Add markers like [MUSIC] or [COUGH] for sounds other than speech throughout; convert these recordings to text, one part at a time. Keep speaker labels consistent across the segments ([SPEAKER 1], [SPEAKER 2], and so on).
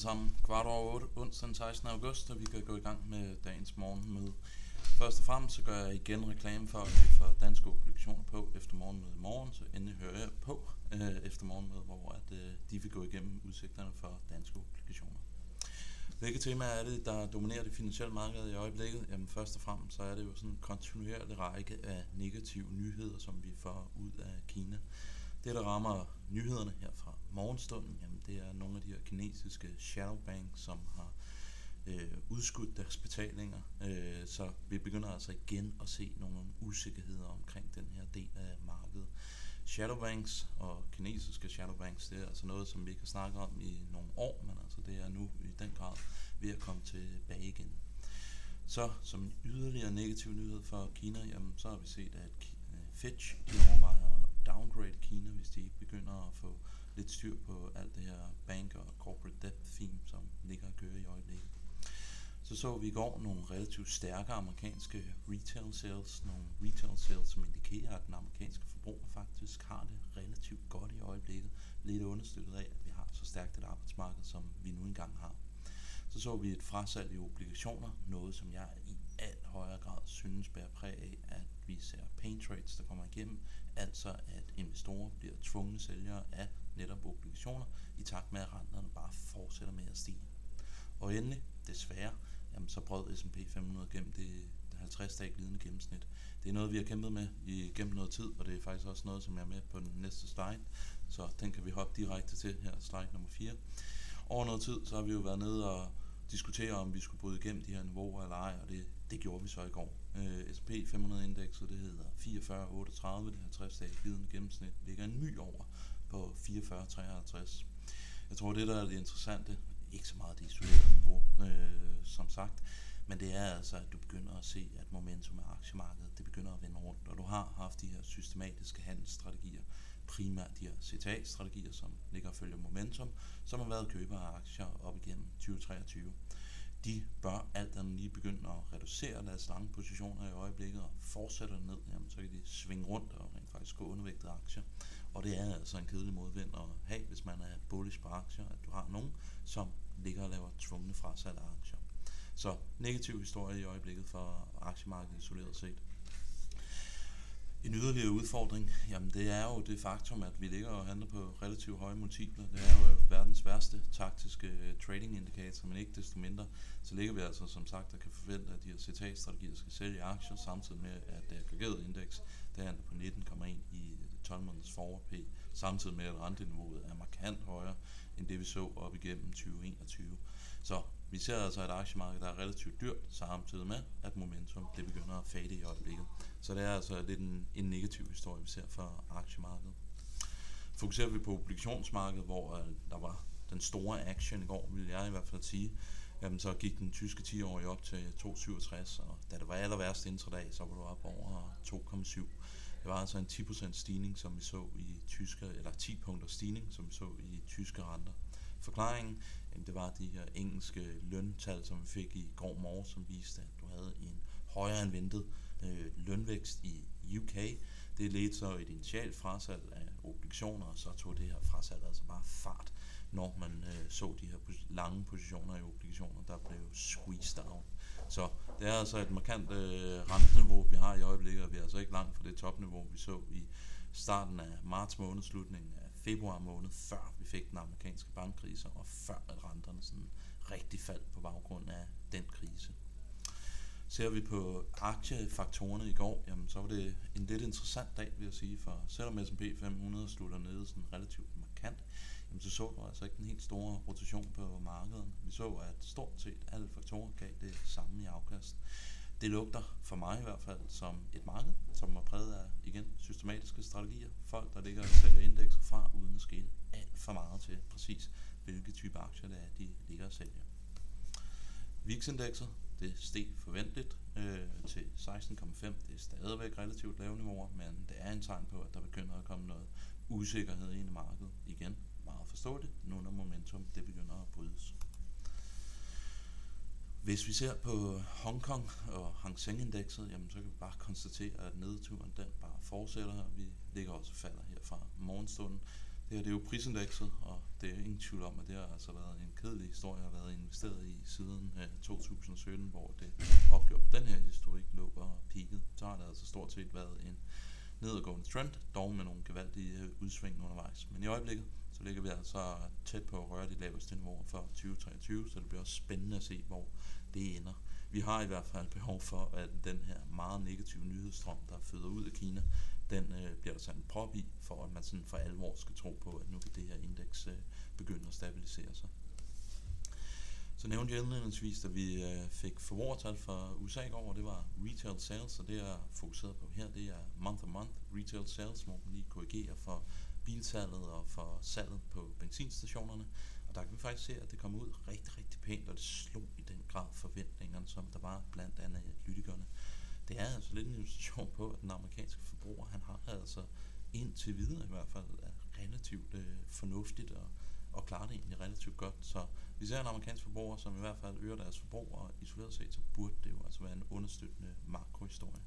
[SPEAKER 1] sammen. Kvart over 8, onsdag den 16. august, og vi kan gå i gang med dagens morgenmøde. Først og fremmest så gør jeg igen reklame for, at vi får danske obligationer på efter morgenmødet i morgen, så endelig hører jeg på øh, efter morgenmødet, hvor at, øh, de vil gå igennem udsigterne for danske obligationer. Hvilke temaer er det, der dominerer det finansielle marked i øjeblikket? Jamen først og fremmest så er det jo sådan en kontinuerlig række af negative nyheder, som vi får ud af Kina. Det, der rammer nyhederne her fra morgenstunden, jamen det er nogle af de her kinesiske shadow banks, som har øh, udskudt deres betalinger. Øh, så vi begynder altså igen at se nogle usikkerheder omkring den her del af markedet. Shadowbanks og kinesiske shadowbanks, det er altså noget, som vi kan snakke om i nogle år, men altså det er nu i den grad ved at komme tilbage igen. Så som en yderligere negativ nyhed for Kina, jamen, så har vi set, at øh, Fitch de overvejer at downgrade Kina, hvis de begynder at få lidt styr på alt det her bank og corporate debt theme, som ligger og kører i øjeblikket. Så så vi i går nogle relativt stærke amerikanske retail sales, nogle retail sales, som indikerer, at den amerikanske forbruger faktisk har det relativt godt i øjeblikket, lidt understøttet af, at vi har så stærkt et arbejdsmarked, som vi nu engang har. Så så vi et frasalg i obligationer, noget som jeg i højere grad synes bærer præg af, at vi ser pain trades, der kommer igennem, altså at investorer bliver tvungne sælgere af netop obligationer, i takt med at renterne bare fortsætter med at stige. Og endelig, desværre, jamen så brød S&P 500 gennem det 50-dag glidende gennemsnit. Det er noget, vi har kæmpet med i gennem noget tid, og det er faktisk også noget, som jeg er med på den næste slide. Så den kan vi hoppe direkte til her, slide nummer 4. Over noget tid, så har vi jo været nede og diskutere, om vi skulle bryde igennem de her niveauer eller ej, og det, det gjorde vi så i går. Øh, S&P 500 indekset, det hedder 44,38, det 50 dage glidende gennemsnit, ligger en my over på 44,53. Jeg tror, det der er det interessante, ikke så meget det isolerede niveau, øh, som sagt, men det er altså, at du begynder at se, at momentum af aktiemarkedet, det begynder at vende rundt, og du har haft de her systematiske handelsstrategier, primært de her CTA-strategier, som ligger og følger momentum, som har været køber af aktier op igennem 2023. De bør alt andet lige begynde at reducere deres lange positioner i øjeblikket og fortsætter ned, jamen, så kan de svinge rundt og rent faktisk gå undervægtede aktier. Og det er altså en kedelig modvind at have, hvis man er bullish på aktier, at du har nogen, som ligger og laver tvungne frasalg af aktier. Så negativ historie i øjeblikket for aktiemarkedet isoleret set. En yderligere udfordring, jamen det er jo det faktum, at vi ligger og handler på relativt høje multipler. Det er jo øh, verdens værste taktiske øh, trading indikator, men ikke desto mindre, så ligger vi altså som sagt og kan forvente, at de her CTA-strategier skal sælge aktier, samtidig med, at det aggregerede indeks, der handler på 19,1 i øh, 12 måneders forward P, samtidig med, at renteniveauet er markant højere end det, vi så op igennem 2021. Så vi ser altså et aktiemarked, der er relativt dyrt, samtidig med, at momentum det begynder at fade i øjeblikket. Så det er altså lidt en, en negativ historie, vi ser for aktiemarkedet. Fokuserer vi på obligationsmarkedet, hvor øh, der var den store action i går, vil jeg i hvert fald sige, jamen så gik den tyske 10-årige op til 2,67, og da det var aller værst intradag, så var du op over 2,7. Det var altså en 10% stigning, som vi så i tyske, eller 10 punkter stigning, som vi så i tyske renter. Forklaringen, jamen det var de her engelske løntal, som vi fik i går morgen, som viste, at du havde en højere end ventet øh, lønvækst i UK. Det ledte så et initialt frasalg af obligationer, og så tog det her frasalg altså bare fart, når man øh, så de her lange positioner i obligationer, der blev squeezed out. Så det er altså et markant øh, renteniveau, vi har i øjeblikket, og vi er altså ikke langt fra det topniveau, vi så i starten af marts måned, slutningen af februar måned, før vi fik den amerikanske bankkrise, og før at renterne sådan rigtig faldt på baggrund af den krise. Ser vi på aktiefaktorerne i går, jamen så var det en lidt interessant dag, vil jeg sige, for selvom S&P 500 slutter nede sådan relativt markant, jamen så så du altså ikke den helt store rotation på markedet. Vi så, at stort set alle faktorer gav det samme i afkast. Det lugter for mig i hvert fald som et marked, som er præget af igen systematiske strategier. Folk, der ligger og sælger indekser fra, uden at skille alt for meget til præcis, hvilke type aktier det er, de ligger og sælger. VIX-indekset, det steg forventeligt øh, til 16,5. Det er stadigvæk relativt lave niveauer, men det er en tegn på, at der begynder at komme noget usikkerhed ind i markedet igen. Meget forståeligt, nu når momentum det begynder at brydes. Hvis vi ser på Hongkong og Hang Seng-indekset, jamen så kan vi bare konstatere, at nedturen den bare fortsætter. Vi ligger også falder her fra morgenstunden. Det her det er jo prisindekset, og det er ingen tvivl om, at det har altså været en kedelig historie, har været investeret i siden øh, 2017, hvor det opgjort på den her historik lå og peaked. Så har det altså stort set været en nedadgående trend, dog med nogle gevaldige øh, udsving undervejs. Men i øjeblikket, så ligger vi altså tæt på at røre de laveste niveauer for 2023, så det bliver også spændende at se, hvor det ender. Vi har i hvert fald behov for, at den her meget negative nyhedsstrøm, der føder ud af Kina, den øh, bliver der sat en prop i, for at man sådan for alvor skal tro på, at nu kan det her indeks øh, begynde at stabilisere sig. Så nævnte jeg indledningsvis, at vi øh, fik forbrugertal fra USA i går, og det var retail sales, og det er fokuseret på her, det er month on month retail sales, hvor man lige korrigerer for biltallet og for salget på benzinstationerne. Og der kan vi faktisk se, at det kom ud rigtig, rigtig pænt, og det slog i den grad forventningerne, som der var blandt andet lyttikerne. Det er altså lidt en illustration på, at den amerikanske forbruger, han har altså indtil videre i hvert fald relativt øh, fornuftigt og, og klarer det egentlig relativt godt. Så vi ser en amerikansk forbruger, som i hvert fald øger deres forbrug, og isoleret set, så burde det jo altså være en understøttende makrohistorie.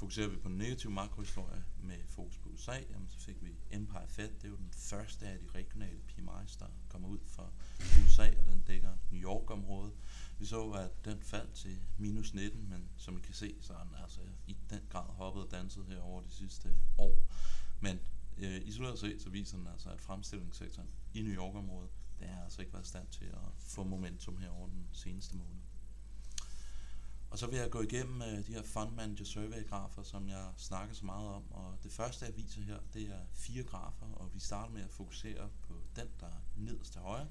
[SPEAKER 1] Fokuserer vi på den negative makrohistorie med fokus på USA, jamen så fik vi Empire Fed, det er jo den første af de regionale PMI's, der kommer ud fra USA, og den dækker New York-området. Vi så, at den faldt til minus 19, men som I kan se, så er den altså i den grad hoppet og danset her over de sidste år. Men øh, isoleret set, så viser den altså, at fremstillingssektoren i New York-området, det har altså ikke været i stand til at få momentum her over den seneste måned. Og så vil jeg gå igennem øh, de her Fund Manager Survey grafer, som jeg snakker så meget om. Og det første, jeg viser her, det er fire grafer, og vi starter med at fokusere på den, der er nederst til højre.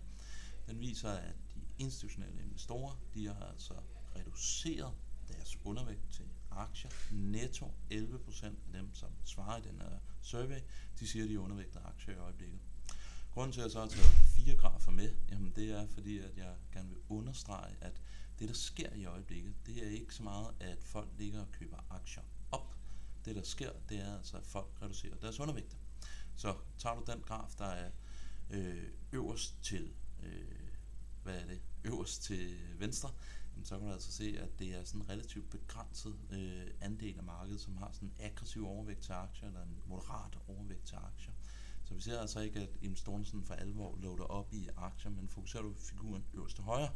[SPEAKER 1] Den viser, at de institutionelle investorer, de har altså reduceret deres undervægt til aktier. Netto 11% af dem, som svarer i den her survey, de siger, at de er aktier i øjeblikket. Grunden til, at jeg så har taget fire grafer med, jamen det er fordi, at jeg gerne vil understrege, at det, der sker i øjeblikket, det er ikke så meget, at folk ligger og køber aktier op. Det, der sker, det er altså, at folk reducerer deres undervægt. Så tager du den graf, der er øh, øverst til, øh, hvad er det, øverst til venstre, så kan du altså se, at det er sådan en relativt begrænset øh, andel af markedet, som har sådan en aggressiv overvægt til aktier, eller en moderat overvægt til aktier. Så vi ser altså ikke, at investorerne sådan for alvor loader op i aktier, men fokuserer du på figuren øverst til højre,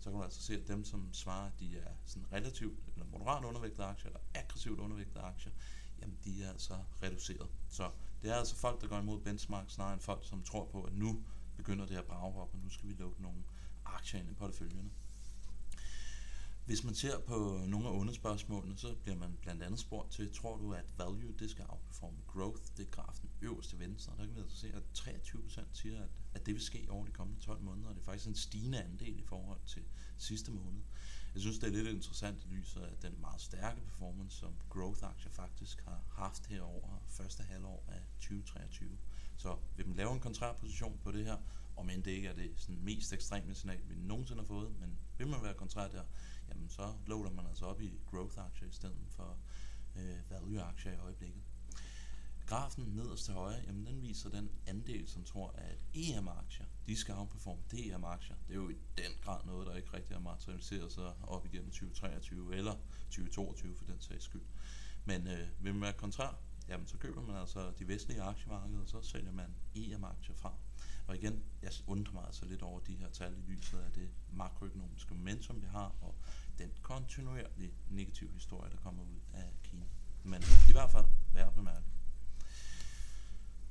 [SPEAKER 1] så kan man altså se, at dem, som svarer, at de er sådan relativt eller moderat undervægtede aktier, eller aggressivt undervægtede aktier, jamen de er altså reduceret. Så det er altså folk, der går imod benchmark, snarere end folk, som tror på, at nu begynder det at brage op, og nu skal vi lukke nogle aktier ind i porteføljerne. Hvis man ser på nogle af underspørgsmålene, så bliver man blandt andet spurgt til, tror du, at value det skal outperforme growth? Det er grafen øverst til venstre. Der kan vi altså se, at 23% siger, at, at det vil ske over de kommende 12 måneder, og det er faktisk en stigende andel i forhold til sidste måned. Jeg synes, det er lidt interessant i lyset af den meget stærke performance, som growth-aktier faktisk har haft her over første halvår af 2023. Så vil man lave en kontrærposition på det her, om end det ikke er det sådan mest ekstreme signal, vi nogensinde har fået, men vil man være kontrær der, jamen så loader man altså op i growth-aktier i stedet for øh, value-aktier i øjeblikket. Grafen nederst til højre, jamen den viser den andel, som tror, at EM-aktier, de skal outperforme DM-aktier. Det er jo i den grad noget, der ikke rigtig har materialiseret sig op igennem 2023 eller 2022 for den sags skyld. Men øh, vil man være kontrær, jamen så køber man altså de vestlige aktiemarkeder, og så sælger man EM-aktier fra. Og igen, jeg undrer mig altså lidt over de her tal i lyset af det makroøkonomiske momentum, vi har, og den kontinuerlige negative historie, der kommer ud af Kina. Men i hvert fald værd at bemærke.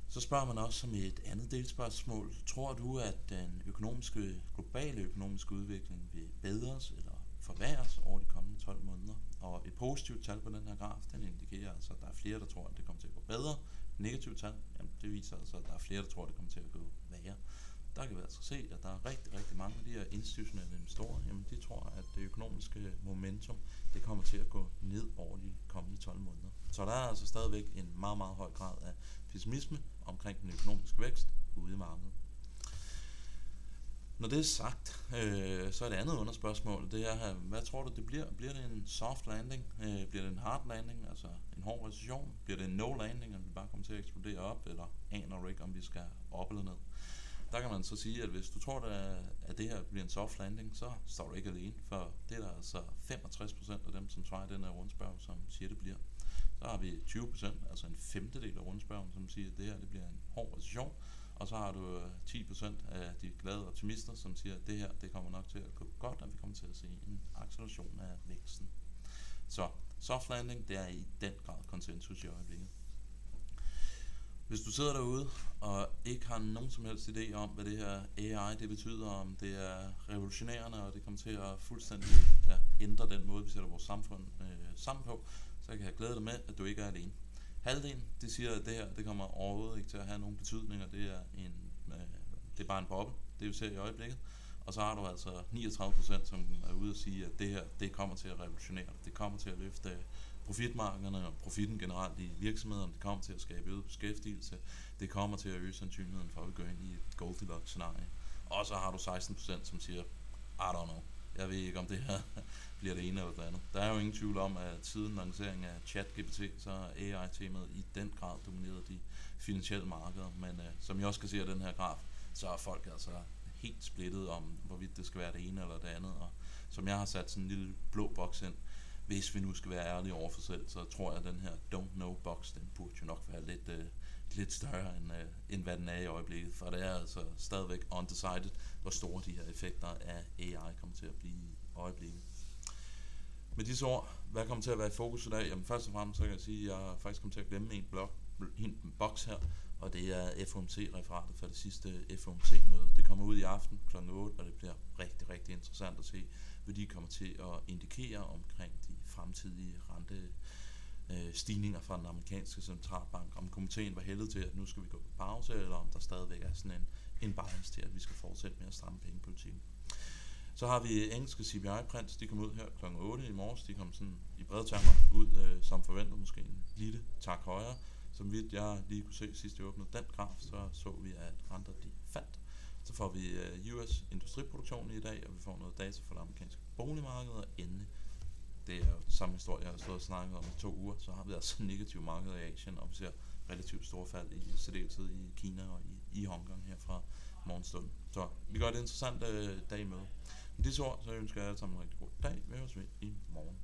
[SPEAKER 1] Så spørger man også som et andet delspørgsmål, tror du, at den økonomiske, globale økonomiske udvikling vil bedres eller forværres over de kommende 12 måneder? Og et positivt tal på den her graf, den indikerer altså, at der er flere, der tror, at det kommer til at gå bedre negative tal, jamen det viser altså, at der er flere, der tror, det kommer til at gå værre. Der kan vi altså se, at der er rigtig, rigtig mange af de her institutionelle investorer, jamen de tror, at det økonomiske momentum, det kommer til at gå ned over de kommende 12 måneder. Så der er altså stadigvæk en meget, meget høj grad af pessimisme omkring den økonomiske vækst ude i markedet. Når det er sagt, øh, så er det andet underspørgsmål, det er, hvad tror du det bliver? Bliver det en soft landing? Øh, bliver det en hard landing, altså en hård recession? Bliver det en no landing, om vi bare kommer til at eksplodere op, eller aner du ikke, om vi skal op eller ned? Der kan man så sige, at hvis du tror, at det her bliver en soft landing, så står du ikke alene, for det er der altså 65% af dem, som svarer i den her rundspørg, som siger, det bliver. Så har vi 20%, altså en femtedel af rundspørgen, som siger, at det her det bliver en hård recession. Og så har du øh, 10% af de glade optimister, som siger, at det her det kommer nok til at gå godt, og vi kommer til at se en acceleration af væksten. Så soft landing, det er i den grad konsensus i øjeblikket. Hvis du sidder derude og ikke har nogen som helst idé om, hvad det her AI det betyder, om det er revolutionerende, og det kommer til at fuldstændig ja, ændre den måde, vi sætter vores samfund øh, sammen på, så kan jeg glæde dig med, at du ikke er alene. Halvdelen, de siger, at det her det kommer overhovedet ikke til at have nogen betydning, og det er, en, øh, det er bare en boble, det vi ser i øjeblikket. Og så har du altså 39%, som er ude og sige, at det her det kommer til at revolutionere. Det kommer til at løfte profitmarkederne og profitten generelt i virksomhederne. Det kommer til at skabe øget beskæftigelse. Det kommer til at øge sandsynligheden for, at vi går ind i et Goldilocks-scenarie. Og så har du 16%, som siger, I don't know. Jeg ved ikke, om det her [LAUGHS] bliver det ene eller det andet. Der er jo ingen tvivl om, at siden lanceringen af ChatGPT, så er AI-temaet i den grad domineret de finansielle markeder. Men øh, som jeg også kan se af den her graf, så er folk altså helt splittet om, hvorvidt det skal være det ene eller det andet. Og som jeg har sat sådan en lille blå boks ind, hvis vi nu skal være ærlige over for selv, så tror jeg, at den her don't know box, den burde jo nok være lidt, øh, lidt større, end, øh, end hvad den er i øjeblikket. For det er altså stadigvæk undecided, hvor store de her effekter af AI kommer til at blive i øjeblikket. Med disse ord, hvad kommer til at være i fokus i dag? Jamen først og fremmest så kan jeg sige, at jeg faktisk kommer til at glemme en, blok, en boks her, og det er FOMC-referatet for det sidste FOMC-møde. Det kommer ud i aften kl. 8, og det bliver rigtig, rigtig interessant at se, hvad de kommer til at indikere omkring de fremtidige rente øh, stigninger fra den amerikanske centralbank, om komiteen var heldet til, at nu skal vi gå på pause, eller om der stadigvæk er sådan en, en bias til, at vi skal fortsætte med at stramme pengepolitikken. Så har vi engelske CPI-prints, de kom ud her kl. 8 i morges, de kom sådan i brede termer ud øh, som forventet, måske en lille tak højere. Som vidt jeg lige kunne se sidst jeg åbnede den graf, så så vi, at renter de faldt. Så får vi øh, US industriproduktion i dag, og vi får noget data fra det amerikanske boligmarked, og endelig, det er jo samme historie, jeg har stået og snakket om i to uger, så har vi altså negative markeder i Asien, og vi ser relativt store fald i særdeleshed i Kina og i, i Hongkong her fra morgenstund. Så vi gør det interessant øh, dag med. Med disse ord, så ønsker jeg alle sammen en rigtig god dag. Vi høres ved i morgen.